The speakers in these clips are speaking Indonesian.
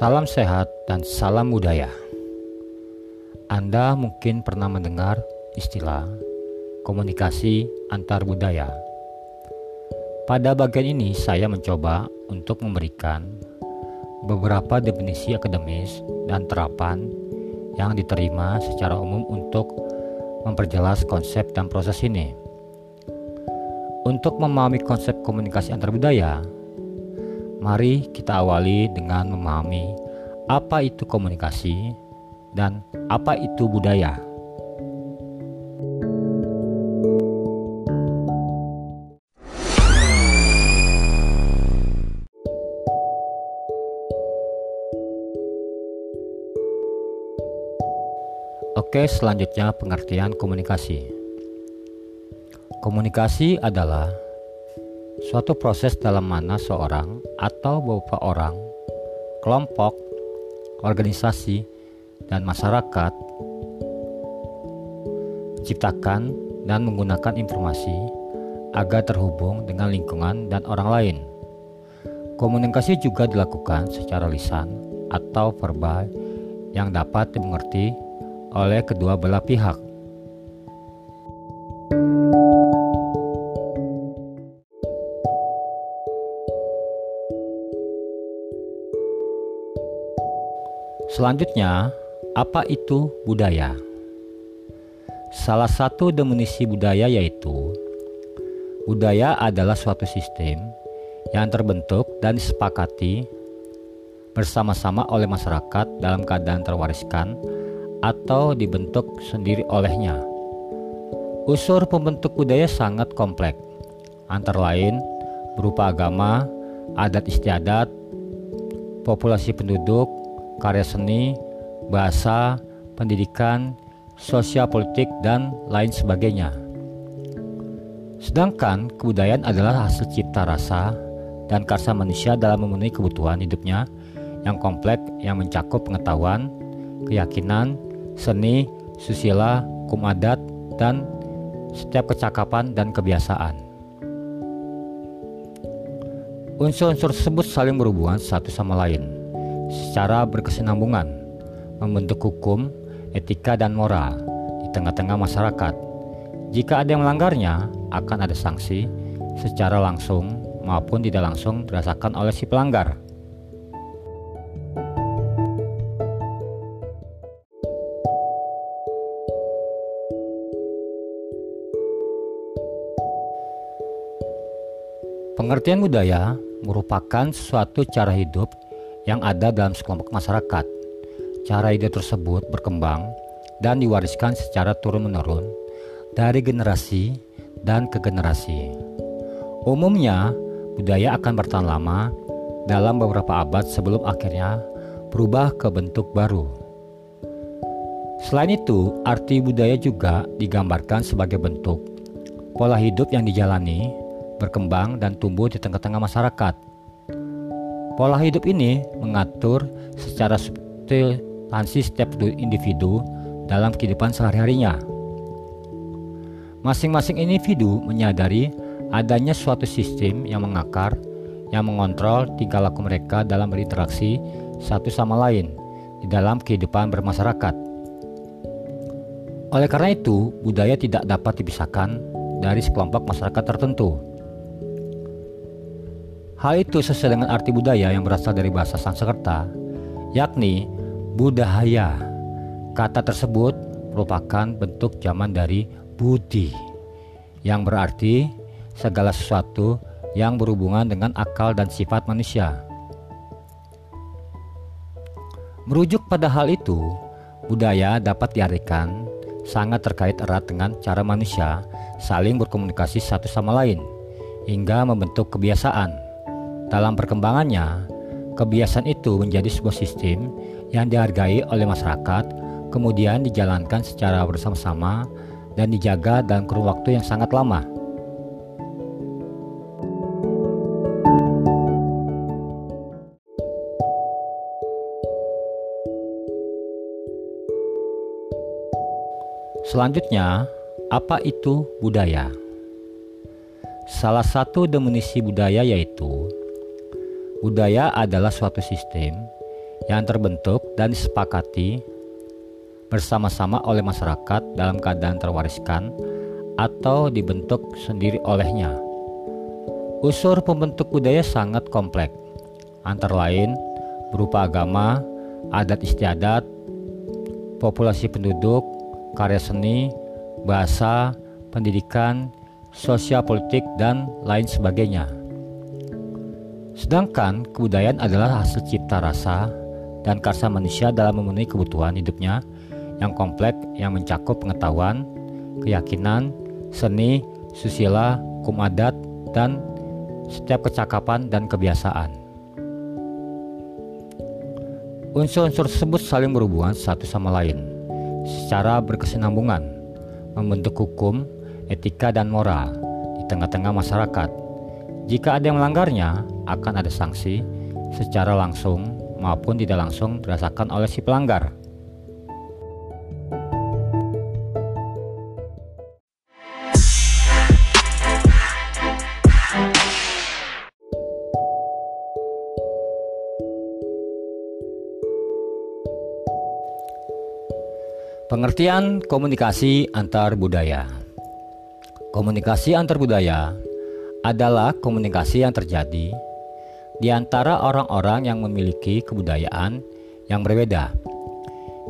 Salam sehat dan salam budaya. Anda mungkin pernah mendengar istilah komunikasi antar budaya. Pada bagian ini saya mencoba untuk memberikan beberapa definisi akademis dan terapan yang diterima secara umum untuk memperjelas konsep dan proses ini. Untuk memahami konsep komunikasi antar budaya, mari kita awali dengan memahami apa itu komunikasi dan apa itu budaya. Oke, selanjutnya pengertian komunikasi. Komunikasi adalah suatu proses dalam mana seorang atau beberapa orang, kelompok, organisasi, dan masyarakat menciptakan dan menggunakan informasi agar terhubung dengan lingkungan dan orang lain. Komunikasi juga dilakukan secara lisan atau verbal yang dapat dimengerti oleh kedua belah pihak. Selanjutnya, apa itu budaya? Salah satu definisi budaya yaitu budaya adalah suatu sistem yang terbentuk dan disepakati bersama-sama oleh masyarakat dalam keadaan terwariskan atau dibentuk sendiri olehnya. Unsur pembentuk budaya sangat kompleks, antara lain berupa agama, adat istiadat, populasi penduduk, karya seni, bahasa, pendidikan, sosial politik, dan lain sebagainya. Sedangkan kebudayaan adalah hasil cipta rasa dan karsa manusia dalam memenuhi kebutuhan hidupnya yang kompleks yang mencakup pengetahuan, keyakinan, seni, susila, hukum adat, dan setiap kecakapan dan kebiasaan. Unsur-unsur tersebut saling berhubungan satu sama lain secara berkesinambungan, membentuk hukum, etika, dan moral di tengah-tengah masyarakat. Jika ada yang melanggarnya, akan ada sanksi secara langsung maupun tidak langsung dirasakan oleh si pelanggar. Pengertian budaya merupakan suatu cara hidup yang ada dalam sekelompok masyarakat. Cara hidup tersebut berkembang dan diwariskan secara turun-menurun dari generasi dan ke generasi. Umumnya, budaya akan bertahan lama dalam beberapa abad sebelum akhirnya berubah ke bentuk baru. Selain itu, arti budaya juga digambarkan sebagai bentuk pola hidup yang dijalani berkembang dan tumbuh di tengah-tengah masyarakat. Pola hidup ini mengatur secara substansi setiap individu dalam kehidupan sehari-harinya. Masing-masing individu menyadari adanya suatu sistem yang mengakar yang mengontrol tingkah laku mereka dalam berinteraksi satu sama lain di dalam kehidupan bermasyarakat. Oleh karena itu, budaya tidak dapat dipisahkan dari sekelompok masyarakat tertentu. Hal itu sesuai dengan arti budaya yang berasal dari bahasa Sanskerta, yakni budaya. Kata tersebut merupakan bentuk zaman dari budi, yang berarti segala sesuatu yang berhubungan dengan akal dan sifat manusia. Merujuk pada hal itu, budaya dapat diartikan sangat terkait erat dengan cara manusia saling berkomunikasi satu sama lain hingga membentuk kebiasaan. Dalam perkembangannya, kebiasaan itu menjadi sebuah sistem yang dihargai oleh masyarakat, kemudian dijalankan secara bersama-sama dan dijaga dalam kurun waktu yang sangat lama. Selanjutnya, apa itu budaya? Salah satu definisi budaya yaitu Budaya adalah suatu sistem yang terbentuk dan disepakati bersama-sama oleh masyarakat dalam keadaan terwariskan atau dibentuk sendiri olehnya. Unsur pembentuk budaya sangat kompleks, antara lain berupa agama, adat istiadat, populasi penduduk, karya seni, bahasa, pendidikan, sosial politik, dan lain sebagainya. Sedangkan kebudayaan adalah hasil cipta rasa dan karsa manusia dalam memenuhi kebutuhan hidupnya yang kompleks yang mencakup pengetahuan, keyakinan, seni, susila, hukum adat, dan setiap kecakapan dan kebiasaan. Unsur-unsur tersebut saling berhubungan satu sama lain secara berkesinambungan, membentuk hukum, etika, dan moral di tengah-tengah masyarakat. Jika ada yang melanggarnya, akan ada sanksi secara langsung maupun tidak langsung dirasakan oleh si pelanggar. Pengertian komunikasi antar budaya. Komunikasi antar budaya adalah komunikasi yang terjadi di antara orang-orang yang memiliki kebudayaan yang berbeda.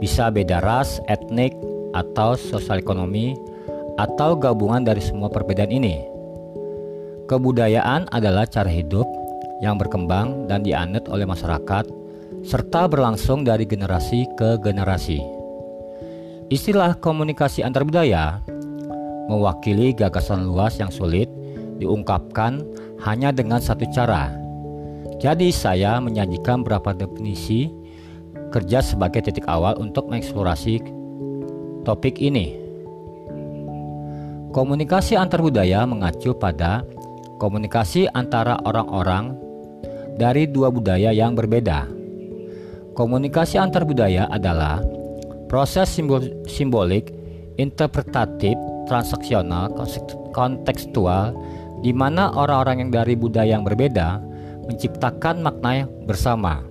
Bisa beda ras, etnik, atau sosial ekonomi, atau gabungan dari semua perbedaan ini. Kebudayaan adalah cara hidup yang berkembang dan dianut oleh masyarakat serta berlangsung dari generasi ke generasi. Istilah komunikasi antar budaya mewakili gagasan luas yang sulit diungkapkan hanya dengan satu cara. Jadi saya menyajikan beberapa definisi kerja sebagai titik awal untuk mengeksplorasi topik ini. Komunikasi antar budaya mengacu pada komunikasi antara orang-orang dari dua budaya yang berbeda. Komunikasi antar budaya adalah Proses simbol, simbolik, interpretatif, transaksional, kontekstual, di mana orang-orang yang dari budaya yang berbeda menciptakan makna bersama.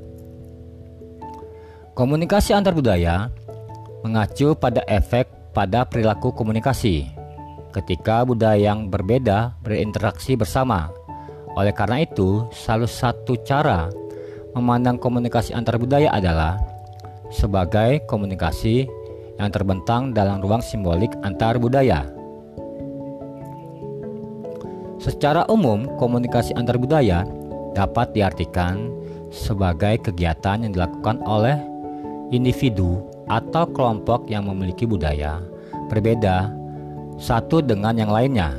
Komunikasi antar budaya mengacu pada efek pada perilaku komunikasi ketika budaya yang berbeda berinteraksi bersama. Oleh karena itu, salah satu cara memandang komunikasi antar budaya adalah sebagai komunikasi yang terbentang dalam ruang simbolik antar budaya. Secara umum, komunikasi antar budaya dapat diartikan sebagai kegiatan yang dilakukan oleh individu atau kelompok yang memiliki budaya berbeda satu dengan yang lainnya.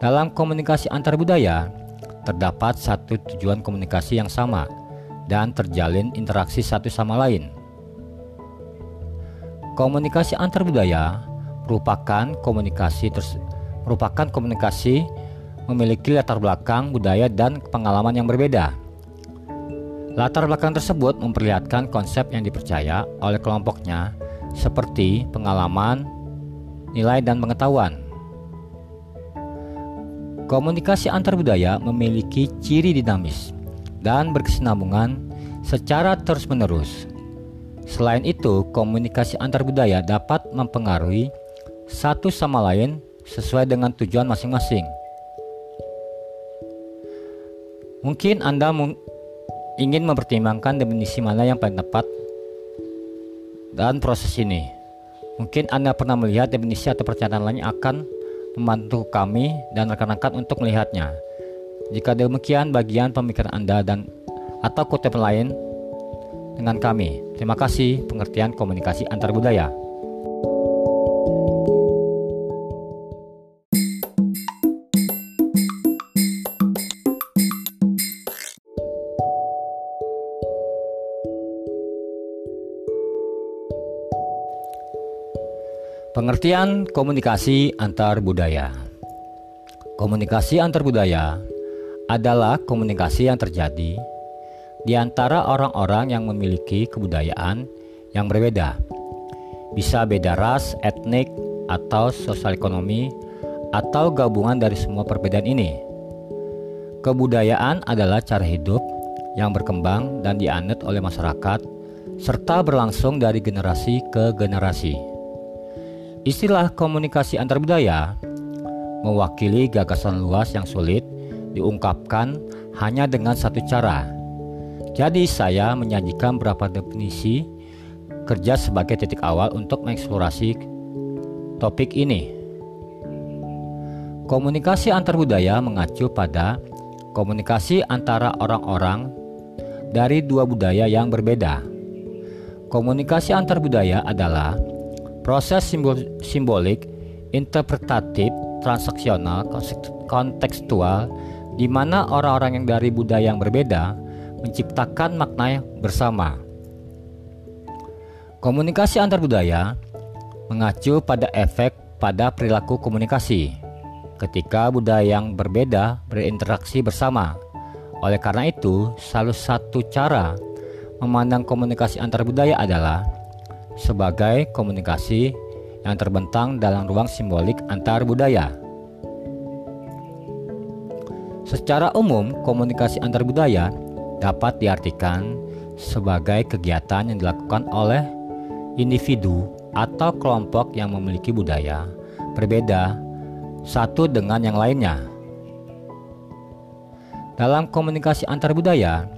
Dalam komunikasi antar budaya, terdapat satu tujuan komunikasi yang sama, dan terjalin interaksi satu sama lain. Komunikasi antar budaya merupakan komunikasi merupakan komunikasi memiliki latar belakang budaya dan pengalaman yang berbeda. Latar belakang tersebut memperlihatkan konsep yang dipercaya oleh kelompoknya seperti pengalaman, nilai dan pengetahuan. Komunikasi antar budaya memiliki ciri dinamis dan berkesinambungan secara terus-menerus. Selain itu, komunikasi antar budaya dapat mempengaruhi satu sama lain sesuai dengan tujuan masing-masing. Mungkin Anda ingin mempertimbangkan definisi mana yang paling tepat dan proses ini. Mungkin Anda pernah melihat definisi atau pernyataan lain akan membantu kami dan rekan-rekan untuk melihatnya. Jika demikian bagian pemikiran Anda dan atau kutip lain dengan kami. Terima kasih pengertian komunikasi antar budaya. Pengertian komunikasi antar budaya. Komunikasi antar budaya adalah komunikasi yang terjadi di antara orang-orang yang memiliki kebudayaan yang berbeda. Bisa beda ras, etnik, atau sosial ekonomi, atau gabungan dari semua perbedaan ini. Kebudayaan adalah cara hidup yang berkembang dan dianut oleh masyarakat serta berlangsung dari generasi ke generasi. Istilah komunikasi antar budaya mewakili gagasan luas yang sulit diungkapkan hanya dengan satu cara. Jadi saya menyajikan beberapa definisi kerja sebagai titik awal untuk mengeksplorasi topik ini. Komunikasi antar budaya mengacu pada komunikasi antara orang-orang dari dua budaya yang berbeda. Komunikasi antar budaya adalah proses simbol simbolik, interpretatif, transaksional, kontekstual di mana orang-orang yang dari budaya yang berbeda menciptakan makna bersama. Komunikasi antar budaya mengacu pada efek pada perilaku komunikasi ketika budaya yang berbeda berinteraksi bersama. Oleh karena itu, salah satu cara memandang komunikasi antar budaya adalah sebagai komunikasi yang terbentang dalam ruang simbolik antar budaya. Secara umum, komunikasi antar budaya dapat diartikan sebagai kegiatan yang dilakukan oleh individu atau kelompok yang memiliki budaya berbeda satu dengan yang lainnya. Dalam komunikasi antar budaya,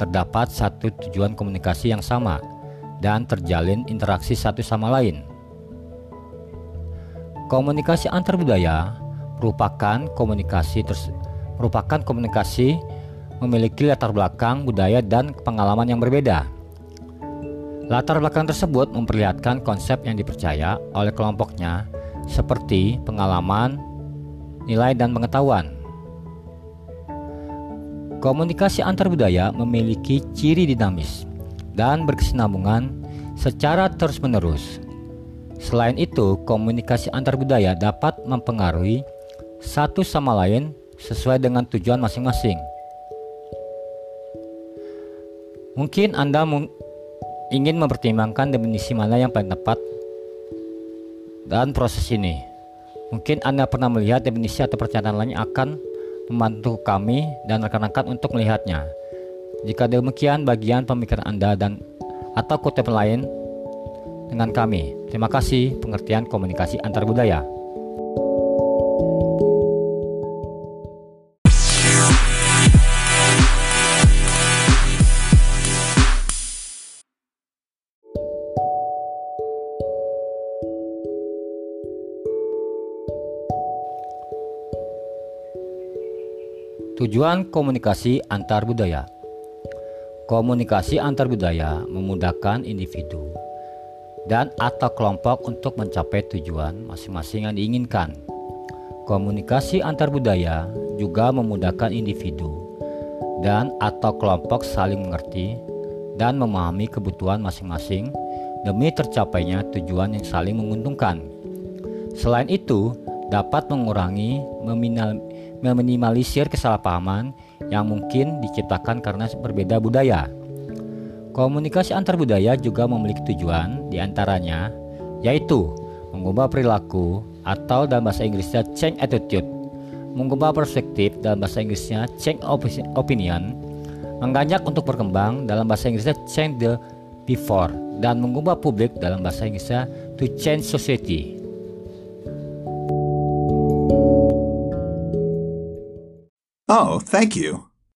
terdapat satu tujuan komunikasi yang sama dan terjalin interaksi satu sama lain. Komunikasi antar budaya merupakan komunikasi merupakan komunikasi memiliki latar belakang budaya dan pengalaman yang berbeda. Latar belakang tersebut memperlihatkan konsep yang dipercaya oleh kelompoknya seperti pengalaman, nilai dan pengetahuan. Komunikasi antar budaya memiliki ciri dinamis dan berkesinambungan secara terus-menerus. Selain itu, komunikasi antar budaya dapat mempengaruhi satu sama lain sesuai dengan tujuan masing-masing. Mungkin Anda ingin mempertimbangkan definisi mana yang paling tepat dan proses ini. Mungkin Anda pernah melihat definisi atau pernyataan lain akan membantu kami dan rekan-rekan untuk melihatnya. Jika demikian bagian pemikiran Anda dan atau kutip lain dengan kami. Terima kasih pengertian komunikasi antar budaya. Tujuan komunikasi antar budaya Komunikasi antar budaya memudahkan individu dan atau kelompok untuk mencapai tujuan masing-masing yang diinginkan. Komunikasi antar budaya juga memudahkan individu dan atau kelompok saling mengerti dan memahami kebutuhan masing-masing demi tercapainya tujuan yang saling menguntungkan. Selain itu, dapat mengurangi, meminimalisir kesalahpahaman yang mungkin diciptakan karena berbeda budaya. Komunikasi antar budaya juga memiliki tujuan di antaranya yaitu mengubah perilaku atau dalam bahasa Inggrisnya change attitude, mengubah perspektif dalam bahasa Inggrisnya change opinion, mengajak untuk berkembang dalam bahasa Inggrisnya change the before, dan mengubah publik dalam bahasa Inggrisnya to change society. Oh, thank you.